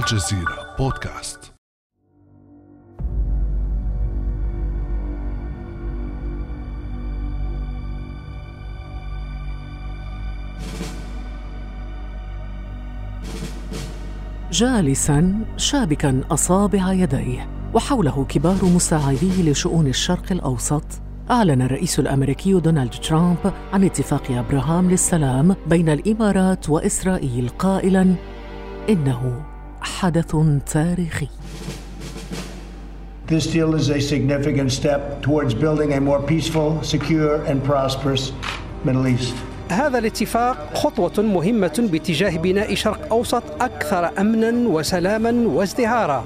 الجزيرة بودكاست. جالسا شابكا أصابع يديه وحوله كبار مساعديه لشؤون الشرق الأوسط. أعلن الرئيس الأمريكي دونالد ترامب عن اتفاق أبراهام للسلام بين الإمارات وإسرائيل قائلاً: إنه حدث تاريخي. This deal is a significant step towards building a more peaceful, secure, and prosperous Middle East. هذا الاتفاق خطوة مهمة باتجاه بناء شرق أوسط أكثر أمنا وسلاما وازدهارا.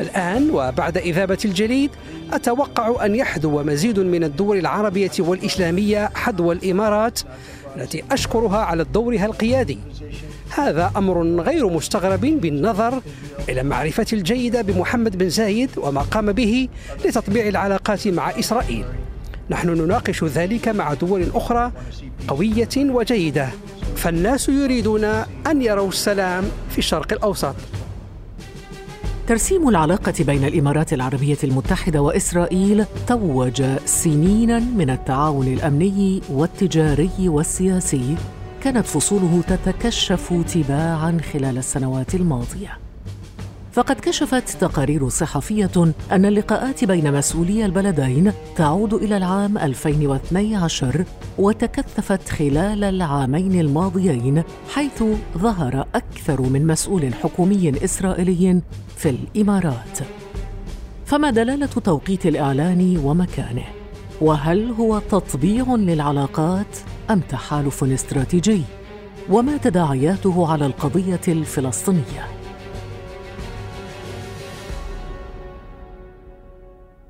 الآن وبعد إذابة الجليد أتوقع أن يحذو مزيد من الدول العربية والإسلامية حذو الإمارات التي أشكرها على دورها القيادي هذا أمر غير مستغرب بالنظر إلى المعرفة الجيدة بمحمد بن زايد وما قام به لتطبيع العلاقات مع إسرائيل. نحن نناقش ذلك مع دول أخرى قوية وجيدة. فالناس يريدون أن يروا السلام في الشرق الأوسط. ترسيم العلاقة بين الإمارات العربية المتحدة وإسرائيل توج سنينا من التعاون الأمني والتجاري والسياسي كانت فصوله تتكشف تباعا خلال السنوات الماضية فقد كشفت تقارير صحفية أن اللقاءات بين مسؤولي البلدين تعود إلى العام 2012 وتكثفت خلال العامين الماضيين حيث ظهر أكثر من مسؤول حكومي إسرائيلي في الإمارات. فما دلالة توقيت الإعلان ومكانه؟ وهل هو تطبيع للعلاقات أم تحالف استراتيجي؟ وما تداعياته على القضية الفلسطينية؟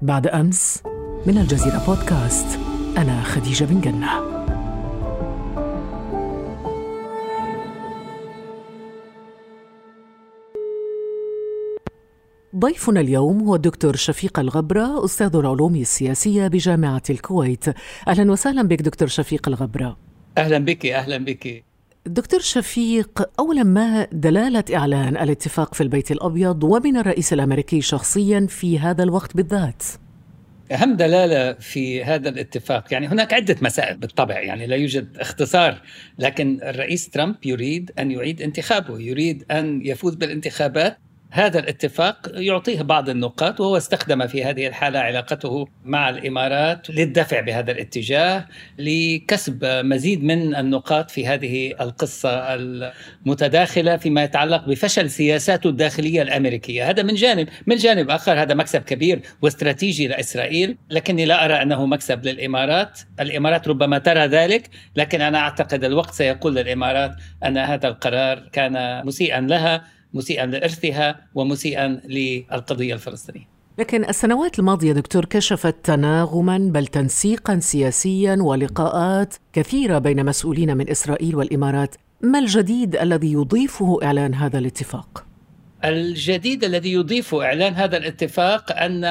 بعد أمس من الجزيرة بودكاست أنا خديجة بن جنة ضيفنا اليوم هو الدكتور شفيق الغبرة أستاذ العلوم السياسية بجامعة الكويت. أهلا وسهلا بك دكتور شفيق الغبرة. أهلا بك أهلا بك. دكتور شفيق اولا ما دلالة إعلان الاتفاق في البيت الأبيض ومن الرئيس الأمريكي شخصيا في هذا الوقت بالذات؟ أهم دلالة في هذا الاتفاق يعني هناك عدة مسائل بالطبع يعني لا يوجد اختصار لكن الرئيس ترامب يريد أن يعيد انتخابه يريد أن يفوز بالانتخابات. هذا الاتفاق يعطيه بعض النقاط وهو استخدم في هذه الحالة علاقته مع الإمارات للدفع بهذا الاتجاه لكسب مزيد من النقاط في هذه القصة المتداخلة فيما يتعلق بفشل سياساته الداخلية الأمريكية، هذا من جانب، من جانب آخر هذا مكسب كبير واستراتيجي لإسرائيل، لكني لا أرى أنه مكسب للإمارات، الإمارات ربما ترى ذلك، لكن أنا أعتقد الوقت سيقول للإمارات أن هذا القرار كان مسيئا لها. مسيئا لإرثها ومسيئا للقضية الفلسطينية. لكن السنوات الماضية دكتور كشفت تناغما بل تنسيقا سياسيا ولقاءات كثيرة بين مسؤولين من إسرائيل والإمارات، ما الجديد الذي يضيفه إعلان هذا الاتفاق؟ الجديد الذي يضيف إعلان هذا الاتفاق أن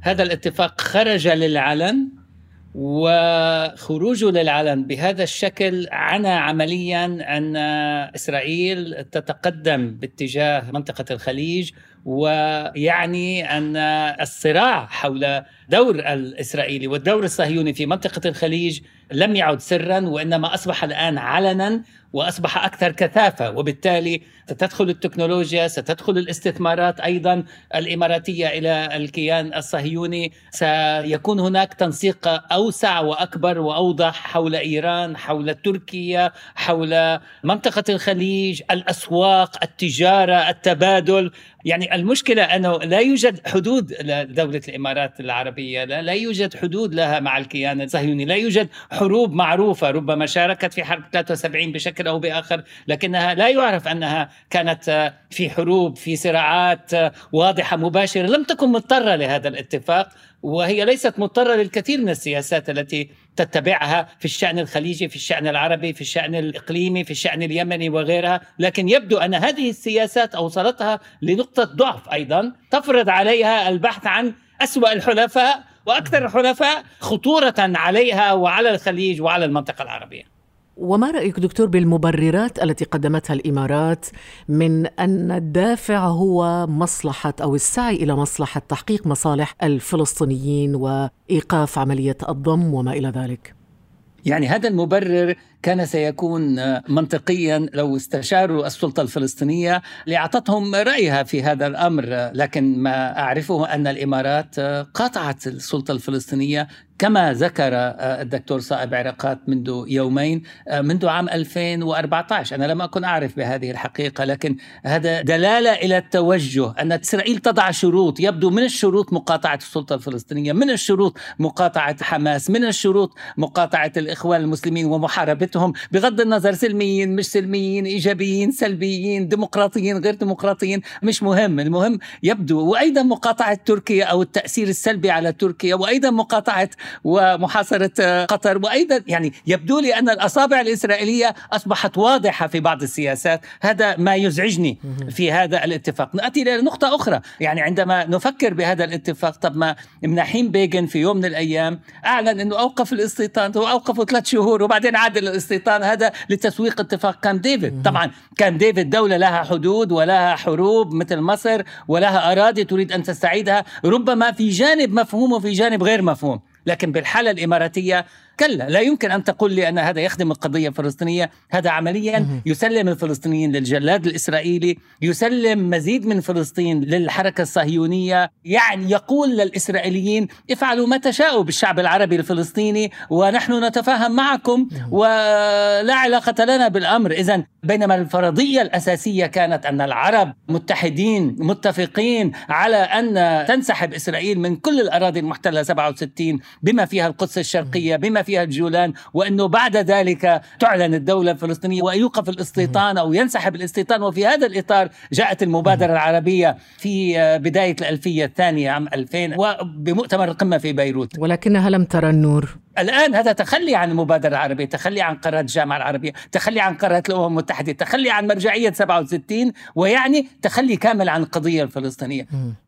هذا الاتفاق خرج للعلن وخروجه للعلن بهذا الشكل عنا عمليا أن إسرائيل تتقدم باتجاه منطقة الخليج ويعني أن الصراع حول دور الإسرائيلي والدور الصهيوني في منطقة الخليج لم يعد سرا وإنما أصبح الآن علنا وأصبح أكثر كثافة. وبالتالي ستدخل التكنولوجيا ستدخل الاستثمارات أيضا الإماراتية إلى الكيان الصهيوني. سيكون هناك تنسيق أوسع وأكبر وأوضح حول إيران حول تركيا حول منطقة الخليج الأسواق التجارة التبادل. يعني المشكلة أنه لا يوجد حدود لدولة الإمارات العربية لا, لا يوجد حدود لها مع الكيان الصهيوني لا يوجد حروب معروفة ربما شاركت في حرب 73 بشكل أو بآخر لكنها لا يعرف أنها كانت في حروب في صراعات واضحة مباشرة لم تكن مضطرة لهذا الاتفاق وهي ليست مضطرة للكثير من السياسات التي تتبعها في الشأن الخليجي في الشأن العربي في الشأن الإقليمي في الشأن اليمني وغيرها. لكن يبدو أن هذه السياسات أوصلتها لنقطة ضعف أيضا. تفرض عليها البحث عن أسوأ الحلفاء وأكثر الحلفاء خطورة عليها وعلى الخليج وعلى المنطقة العربية. وما رأيك دكتور بالمبررات التي قدمتها الإمارات من أن الدافع هو مصلحة أو السعي إلى مصلحة تحقيق مصالح الفلسطينيين وإيقاف عملية الضم وما إلى ذلك؟ يعني هذا المبرر كان سيكون منطقيا لو استشاروا السلطة الفلسطينية لأعطتهم رأيها في هذا الأمر لكن ما أعرفه أن الإمارات قاطعت السلطة الفلسطينية كما ذكر الدكتور صائب عراقات منذ يومين منذ عام 2014 أنا لم أكن أعرف بهذه الحقيقة لكن هذا دلالة إلى التوجه أن إسرائيل تضع شروط يبدو من الشروط مقاطعة السلطة الفلسطينية من الشروط مقاطعة حماس من الشروط مقاطعة الإخوان المسلمين ومحاربتهم بغض النظر سلميين مش سلميين إيجابيين سلبيين ديمقراطيين غير ديمقراطيين مش مهم. المهم يبدو وأيضا مقاطعة تركيا أو التأثير السلبي على تركيا وأيضا مقاطعة ومحاصرة قطر. وأيضا يعني يبدو لي أن الأصابع الإسرائيلية أصبحت واضحة في بعض السياسات. هذا ما يزعجني في هذا الاتفاق. نأتي إلى نقطة أخرى. يعني عندما نفكر بهذا الاتفاق طب ما مناحيم بيغن في يوم من الأيام أعلن أنه أوقف الاستيطان وأوقفه ثلاث شهور وبعدين عاد الاستيطان هذا لتسويق اتفاق كامب ديفيد. طبعا كامب ديفيد دولة لها حدود ولها حروب مثل مصر ولها أراضي تريد أن تستعيدها. ربما في جانب مفهوم وفي جانب غير مفهوم. لكن بالحالة الإماراتية كلا لا يمكن أن تقول لي أن هذا يخدم القضية الفلسطينية هذا عمليا يسلم الفلسطينيين للجلاد الإسرائيلي يسلم مزيد من فلسطين للحركة الصهيونية. يعني يقول للإسرائيليين افعلوا ما تشاءوا بالشعب العربي الفلسطيني ونحن نتفاهم معكم ولا علاقة لنا بالأمر. إذا بينما الفرضية الأساسية كانت أن العرب متحدين متفقين على أن تنسحب إسرائيل من كل الأراضي المحتلة 67 بما فيها القدس الشرقية بما فيها الجولان وأنه بعد ذلك تعلن الدولة الفلسطينية ويوقف الاستيطان أو ينسحب الاستيطان. وفي هذا الإطار جاءت المبادرة العربية في بداية الألفية الثانية عام 2000 وبمؤتمر القمة في بيروت. ولكنها لم ترى النور. الآن هذا تخلي عن المبادرة العربية تخلي عن قرارات الجامعة العربية تخلي عن قرارات الأمم المتحدة تخلي عن مرجعية 67 ويعني تخلي كامل عن القضية الفلسطينية. م.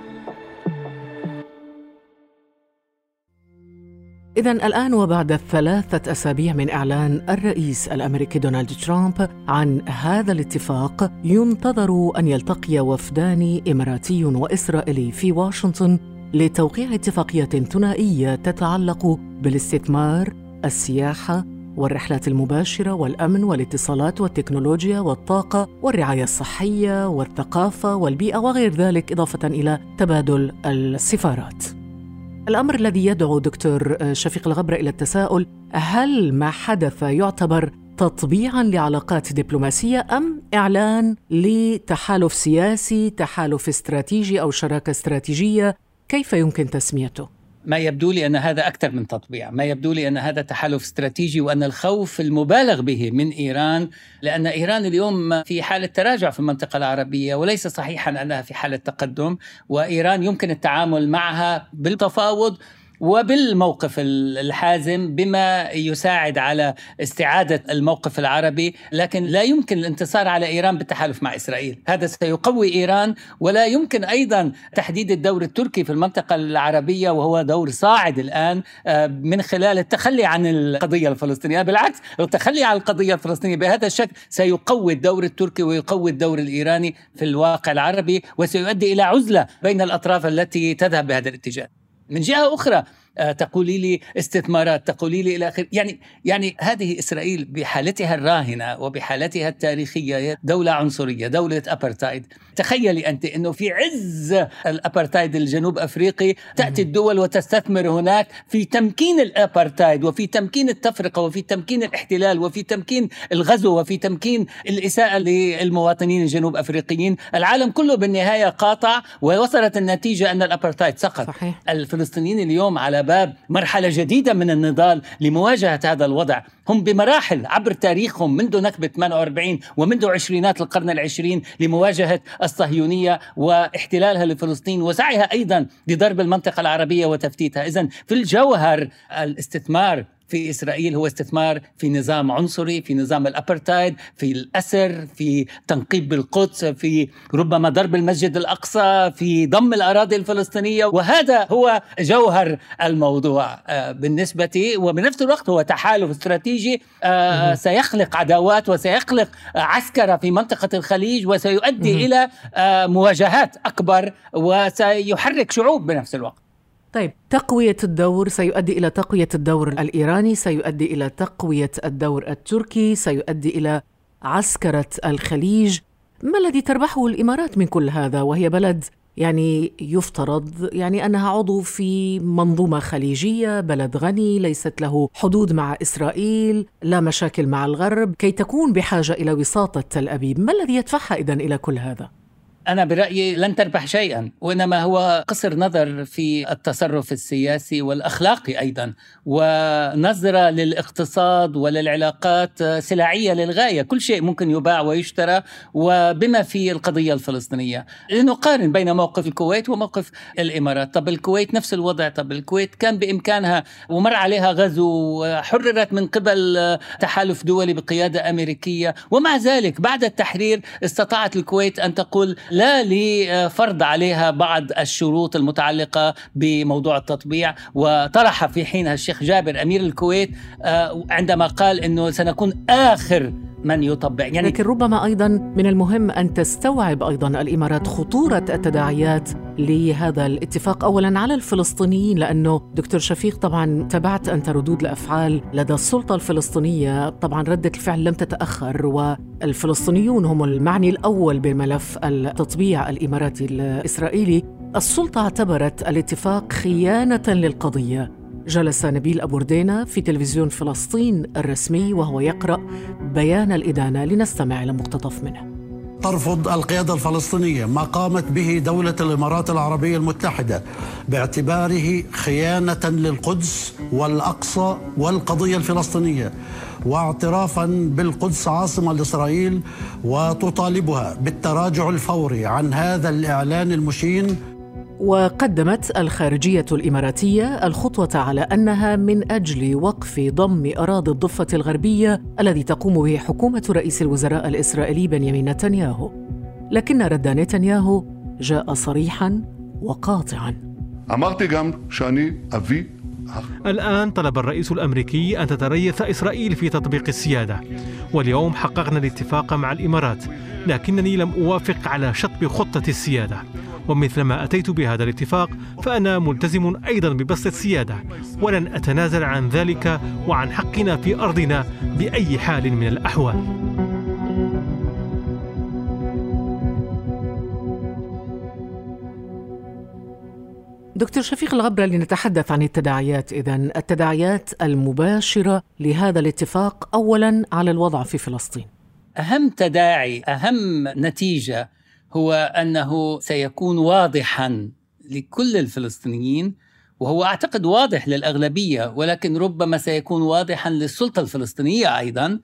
إذا الآن وبعد ثلاثة أسابيع من إعلان الرئيس الأمريكي دونالد ترامب عن هذا الاتفاق ينتظر أن يلتقي وفدان إماراتي وإسرائيلي في واشنطن لتوقيع اتفاقية ثنائية تتعلق بالاستثمار، السياحة، والرحلات المباشرة والأمن والاتصالات والتكنولوجيا والطاقة والرعاية الصحية والثقافة والبيئة وغير ذلك إضافة إلى تبادل السفارات. الأمر الذي يدعو دكتور شفيق الغبره إلى التساؤل هل ما حدث يعتبر تطبيعا لعلاقات دبلوماسية أم إعلان لتحالف سياسي تحالف استراتيجي أو شراكة استراتيجية؟ كيف يمكن تسميته؟ ما يبدو لي أن هذا أكثر من تطبيع، ما يبدو لي أن هذا تحالف استراتيجي وأن الخوف المبالغ به من إيران لأن إيران اليوم في حالة تراجع في المنطقة العربية وليس صحيحا أنها في حالة تقدم وإيران يمكن التعامل معها بالتفاوض وبالموقف الحازم بما يساعد على استعادة الموقف العربي لكن لا يمكن الانتصار على إيران بالتحالف مع إسرائيل. هذا سيقوي إيران ولا يمكن أيضا تحديد الدور التركي في المنطقة العربية وهو دور صاعد الآن آه، من خلال التخلي عن القضية الفلسطينية. بالعكس التخلي عن القضية الفلسطينية بهذا الشكل سيقوي الدور التركي ويقوي الدور الإيراني في الواقع العربي وسيؤدي إلى عزلة بين الأطراف التي تذهب بهذا الاتجاه. من جهة أخرى. تقولي لي استثمارات تقولي لي إلى اخره يعني يعني هذه إسرائيل بحالتها الراهنة وبحالتها التاريخية دولة عنصرية دولة أبرتايد. تخيلي أنت إنه في عز الأبرتايد الجنوب أفريقي تأتي الدول وتستثمر هناك في تمكين الأبرتايد وفي تمكين التفرقة وفي تمكين الاحتلال وفي تمكين الغزو وفي تمكين الإساءة للمواطنين الجنوب أفريقيين. العالم كله بالنهاية قاطع ووصلت النتيجة أن الأبرتايد سقط. صحيح. الفلسطينيين اليوم على باب مرحلة جديدة من النضال لمواجهة هذا الوضع. هم بمراحل عبر تاريخهم منذ نكبة 48 ومنذ عشرينات القرن العشرين لمواجهة الصهيونية واحتلالها لفلسطين وسعيها أيضا لضرب المنطقة العربية وتفتيتها. إذا في الجوهر الاستثمار في إسرائيل هو استثمار في نظام عنصري في نظام الأبرتايد في الأسر في تنقيب بالقدس في ربما ضرب المسجد الأقصى في ضم الأراضي الفلسطينية. وهذا هو جوهر الموضوع. آه، بالنسبة وبنفس الوقت هو تحالف استراتيجي. آه، سيخلق عداوات وسيخلق عسكرة في منطقة الخليج وسيؤدي إلى آه، مواجهات أكبر وسيحرك شعوب بنفس الوقت. طيب تقوية الدور سيؤدي إلى تقوية الدور الإيراني سيؤدي إلى تقوية الدور التركي سيؤدي إلى عسكرة الخليج. ما الذي تربحه الإمارات من كل هذا؟ وهي بلد يعني يفترض يعني أنها عضو في منظومة خليجية، بلد غني ليست له حدود مع إسرائيل، لا مشاكل مع الغرب، كي تكون بحاجة إلى وساطة تل أبيب، ما الذي يدفعها اذا إلى كل هذا؟ أنا برأيي لن تربح شيئا وإنما هو قصر نظر في التصرف السياسي والأخلاقي أيضا ونظرة للاقتصاد وللعلاقات سلعية للغاية. كل شيء ممكن يباع ويشترى وبما في القضية الفلسطينية. لنقارن بين موقف الكويت وموقف الإمارات. طب الكويت نفس الوضع. طب الكويت كان بإمكانها ومر عليها غزو وحررت من قبل تحالف دولي بقيادة أمريكية. ومع ذلك بعد التحرير استطاعت الكويت أن تقول لا لفرض عليها بعض الشروط المتعلقة بموضوع التطبيع. وطرح في حينها الشيخ جابر أمير الكويت آه، عندما قال أنه سنكون آخر من يطبع يعني لكن ربما أيضا من المهم أن تستوعب أيضا الإمارات خطورة التداعيات لهذا الاتفاق. اولا على الفلسطينيين لأنه دكتور شفيق طبعا تابعت أنت ردود الأفعال لدى السلطة الفلسطينية. طبعا ردة الفعل لم تتأخر والفلسطينيون هم المعني الأول بملف التطبيع الإماراتي الإسرائيلي. السلطة اعتبرت الاتفاق خيانة للقضية. جلس نبيل أبو ردينة في تلفزيون فلسطين الرسمي وهو يقرأ بيان الإدانة لنستمع إلى مقتطف منه. ترفض القيادة الفلسطينية ما قامت به دولة الإمارات العربية المتحدة باعتباره خيانة للقدس والأقصى والقضية الفلسطينية واعترافا بالقدس عاصمة لإسرائيل وتطالبها بالتراجع الفوري عن هذا الإعلان المشين وقدمت الخارجية الإماراتية الخطوة على أنها من أجل وقف ضم أراضي الضفة الغربية الذي تقوم به حكومة رئيس الوزراء الإسرائيلي بنيامين نتنياهو. لكن رد نتنياهو جاء صريحا وقاطعا. الآن طلب الرئيس الأمريكي أن تتريث إسرائيل في تطبيق السيادة. واليوم حققنا الاتفاق مع الإمارات لكنني لم أوافق على شطب خطة السيادة. ومثلما أتيت بهذا الاتفاق فأنا ملتزم أيضا ببسط السيادة ولن أتنازل عن ذلك وعن حقنا في أرضنا بأي حال من الأحوال. دكتور شفيق الغبرة لنتحدث عن التداعيات. إذا التداعيات المباشرة لهذا الاتفاق أولا على الوضع في فلسطين. أهم تداعي أهم نتيجة هو أنه سيكون واضحا لكل الفلسطينيين وهو أعتقد واضح للأغلبية ولكن ربما سيكون واضحا للسلطة الفلسطينية أيضا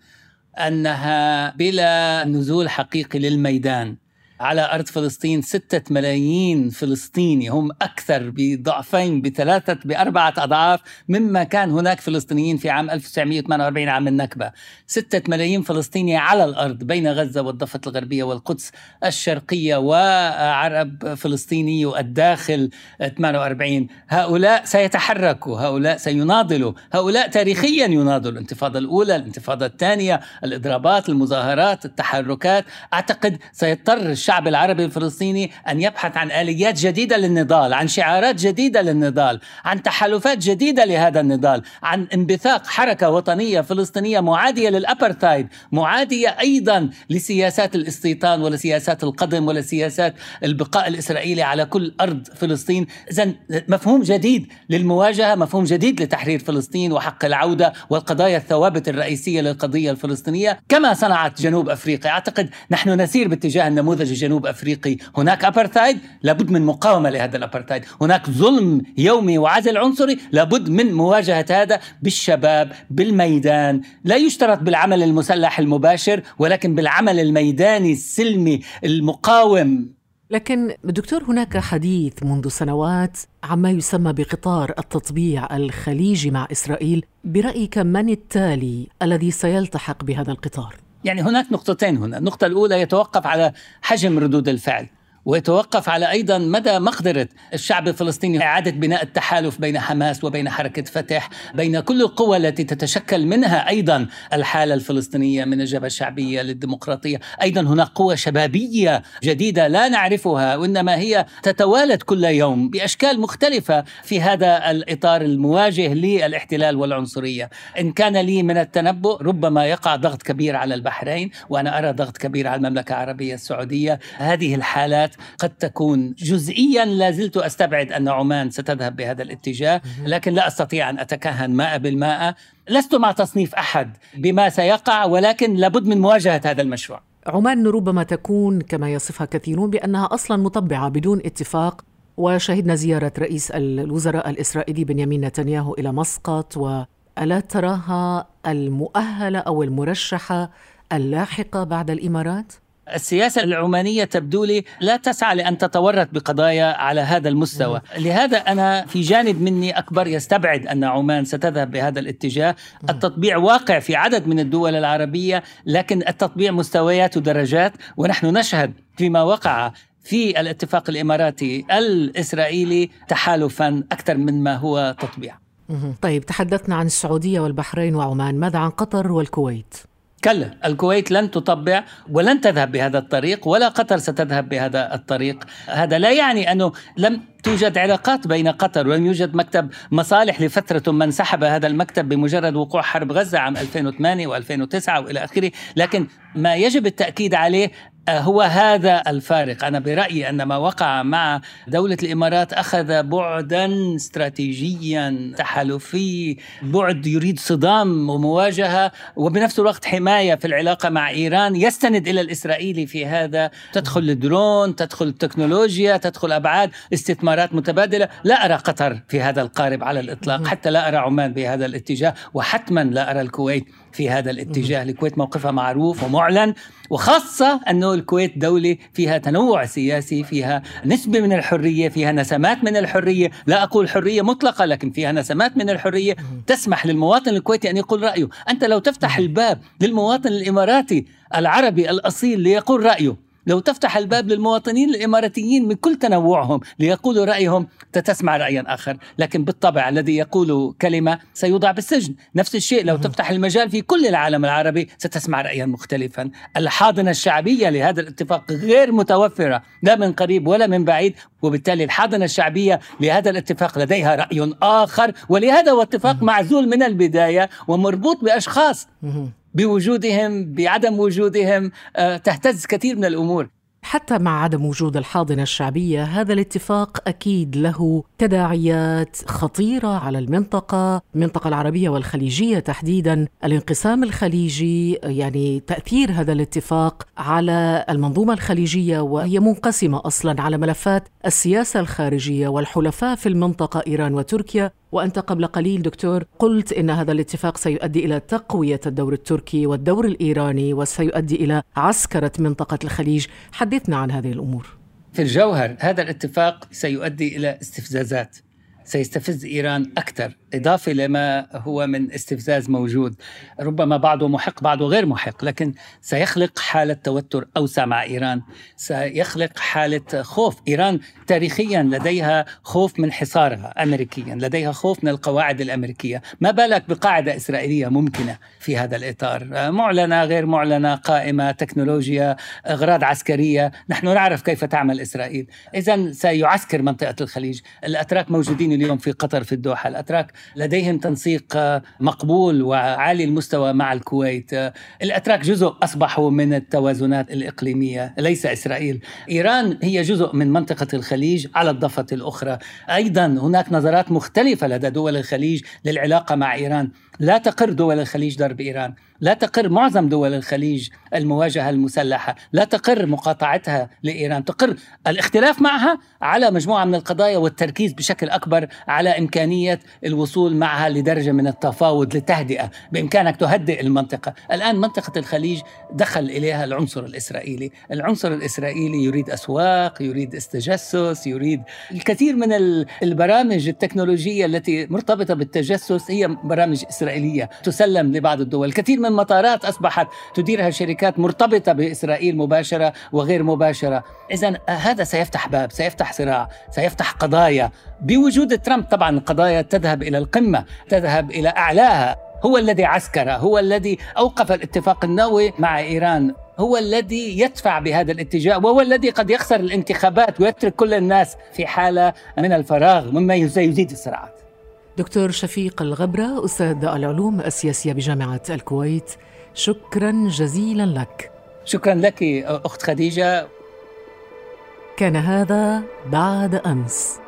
أنها بلا نزول حقيقي للميدان. على أرض فلسطين ستة ملايين فلسطيني هم أكثر بضعفين بثلاثة بأربعة أضعاف مما كان هناك فلسطينيين في عام 1948 عام النكبة. ستة ملايين فلسطيني على الأرض بين غزة والضفة الغربية والقدس الشرقية وعرب فلسطيني الداخل 48 هؤلاء سيتحركوا هؤلاء سيناضلوا هؤلاء تاريخيا يناضلوا. الانتفاضة الأولى الانتفاضة الثانية الإضرابات المظاهرات التحركات أعتقد سيضطر الشعب العربي الفلسطيني أن يبحث عن آليات جديدة للنضال عن شعارات جديدة للنضال عن تحالفات جديدة لهذا النضال عن انبثاق حركة وطنية فلسطينية معادية للأبرتايد معادية أيضا لسياسات الاستيطان ولسياسات القدم ولسياسات البقاء الإسرائيلي على كل أرض فلسطين. إذا مفهوم جديد للمواجهة مفهوم جديد لتحرير فلسطين وحق العودة والقضايا الثوابت الرئيسية للقضية الفلسطينية. كما صنعت جنوب أفريقيا أعتقد نحن نسير باتجاه النموذج جنوب أفريقي. هناك ابرتايد لابد من مقاومة لهذا الابرتايد هناك ظلم يومي وعزل عنصري لابد من مواجهة هذا بالشباب بالميدان. لا يشترط بالعمل المسلح المباشر ولكن بالعمل الميداني السلمي المقاوم. لكن دكتور هناك حديث منذ سنوات عما يسمى بقطار التطبيع الخليجي مع إسرائيل. برأيك من التالي الذي سيلتحق بهذا القطار؟ يعني هناك نقطتين هنا. النقطة الأولى يتوقف على حجم ردود الفعل. ويتوقف على أيضا مدى مقدرة الشعب الفلسطيني إعادة بناء التحالف بين حماس وبين حركة فتح، بين كل القوى التي تتشكل منها أيضا الحالة الفلسطينية من الجبهة الشعبية للديمقراطية، أيضا هناك قوى شبابية جديدة لا نعرفها وإنما هي تتوالد كل يوم بأشكال مختلفة في هذا الإطار المواجه للاحتلال والعنصرية، إن كان لي من التنبؤ ربما يقع ضغط كبير على البحرين وأنا أرى ضغط كبير على المملكة العربية السعودية، هذه الحالات قد تكون جزئيا لا زلت أستبعد أن عمان ستذهب بهذا الاتجاه لكن لا أستطيع أن أتكهن ماء بالماء. لست مع تصنيف أحد بما سيقع ولكن لابد من مواجهة هذا المشروع. عمان ربما تكون كما يصفها كثيرون بأنها أصلا مطبعة بدون اتفاق وشهدنا زيارة رئيس الوزراء الإسرائيلي بنيامين نتنياهو إلى مسقط وألا تراها المؤهلة أو المرشحة اللاحقة بعد الإمارات؟ السياسة العمانية تبدو لي لا تسعى لأن تتورط بقضايا على هذا المستوى. لهذا أنا في جانب مني أكبر يستبعد أن عمان ستذهب بهذا الاتجاه. التطبيع واقع في عدد من الدول العربية لكن التطبيع مستويات ودرجات ونحن نشهد فيما وقع في الاتفاق الإماراتي الإسرائيلي تحالفا أكثر مما هو تطبيع. طيب تحدثنا عن السعودية والبحرين وعمان، ماذا عن قطر والكويت؟ كلا الكويت لن تطبع ولن تذهب بهذا الطريق ولا قطر ستذهب بهذا الطريق. هذا لا يعني أنه لم توجد علاقات بين قطر ولم يوجد مكتب مصالح لفترة ثم انسحب هذا المكتب بمجرد وقوع حرب غزة عام 2008 و2009 وإلى آخره. لكن ما يجب التأكيد عليه هو هذا الفارق. أنا برأيي أن ما وقع مع دولة الإمارات أخذ بعدا استراتيجيا تحالفي بعد يريد صدام ومواجهة وبنفس الوقت حماية في العلاقة مع إيران. يستند إلى الإسرائيلي في هذا. تدخل الدرون تدخل التكنولوجيا تدخل أبعاد استثمارات متبادلة. لا أرى قطر في هذا القارب على الإطلاق. حتى لا أرى عمان بهذا الاتجاه وحتما لا أرى الكويت. في هذا الاتجاه الكويت موقفها معروف ومعلن وخاصة أنه الكويت دولة فيها تنوع سياسي فيها نسبة من الحرية فيها نسمات من الحرية. لا أقول حرية مطلقة لكن فيها نسمات من الحرية تسمح للمواطن الكويتي أن يقول رأيه. أنت لو تفتح الباب للمواطن الإماراتي العربي الأصيل ليقول رأيه. لو تفتح الباب للمواطنين الإماراتيين من كل تنوعهم ليقولوا رأيهم تسمع رأيا آخر. لكن بالطبع الذي يقول كلمة سيوضع بالسجن. نفس الشيء لو تفتح المجال في كل العالم العربي ستسمع رأيا مختلفا. الحاضنة الشعبية لهذا الاتفاق غير متوفرة لا من قريب ولا من بعيد. وبالتالي الحاضنة الشعبية لهذا الاتفاق لديها رأي آخر. ولهذا هو اتفاق معزول من البداية ومربوط بأشخاص بوجودهم بعدم وجودهم آه، تهتز كثير من الأمور. حتى مع عدم وجود الحاضنة الشعبية هذا الاتفاق أكيد له تداعيات خطيرة على المنطقة المنطقة العربية والخليجية تحديدا. الانقسام الخليجي يعني تأثير هذا الاتفاق على المنظومة الخليجية وهي منقسمة أصلا على ملفات السياسة الخارجية والحلفاء في المنطقة إيران وتركيا. وأنت قبل قليل دكتور قلت إن هذا الاتفاق سيؤدي إلى تقوية الدور التركي والدور الإيراني وسيؤدي إلى عسكرة منطقة الخليج. حدثنا عن هذه الأمور. في الجوهر هذا الاتفاق سيؤدي إلى استفزازات. سيستفز إيران أكثر. إضافة لما هو من استفزاز موجود. ربما بعضه محق بعضه غير محق لكن سيخلق حالة توتر أوسع مع إيران. سيخلق حالة خوف. إيران تاريخيا لديها خوف من حصارها امريكيا لديها خوف من القواعد الأمريكية. ما بالك بقاعدة إسرائيلية ممكنة في هذا الإطار؟ معلنة غير معلنة قائمة تكنولوجيا أغراض عسكرية. نحن نعرف كيف تعمل إسرائيل. اذا سيعسكر منطقة الخليج. الأتراك موجودين اليوم في قطر في الدوحة. الأتراك لديهم تنسيق مقبول وعالي المستوى مع الكويت. الأتراك جزء أصبحوا من التوازنات الإقليمية ليس إسرائيل. إيران هي جزء من منطقة الخليج على الضفة الأخرى. أيضا هناك نظرات مختلفة لدى دول الخليج للعلاقة مع إيران. لا تقر دول الخليج ضرب إيران. لا تقر معظم دول الخليج المواجهة المسلحة. لا تقر مقاطعتها لإيران. تقر الاختلاف معها على مجموعة من القضايا والتركيز بشكل أكبر على إمكانية الوصول معها لدرجة من التفاوض لتهدئة بإمكانك تهدئ المنطقة. الآن منطقة الخليج دخل إليها العنصر الإسرائيلي. العنصر الإسرائيلي يريد أسواق يريد استجسس يريد الكثير من البرامج التكنولوجية التي مرتبطة بالتجسس هي برامج إسرائيلية تسلم لبعض الدول. الكثير من مطارات أصبحت تديرها شركات مرتبطة بإسرائيل مباشرة وغير مباشرة. إذا هذا سيفتح باب سيفتح صراع سيفتح قضايا. بوجود ترامب طبعا القضايا تذهب إلى القمة تذهب إلى أعلاها. هو الذي عسكر هو الذي أوقف الاتفاق النووي مع إيران. هو الذي يدفع بهذا الاتجاه وهو الذي قد يخسر الانتخابات ويترك كل الناس في حالة من الفراغ مما سيزيد الصراعات. دكتور شفيق الغبرة أستاذ العلوم السياسية بجامعة الكويت شكرا جزيلا لك. شكرا لك أخت خديجة. كان هذا بعد أمس.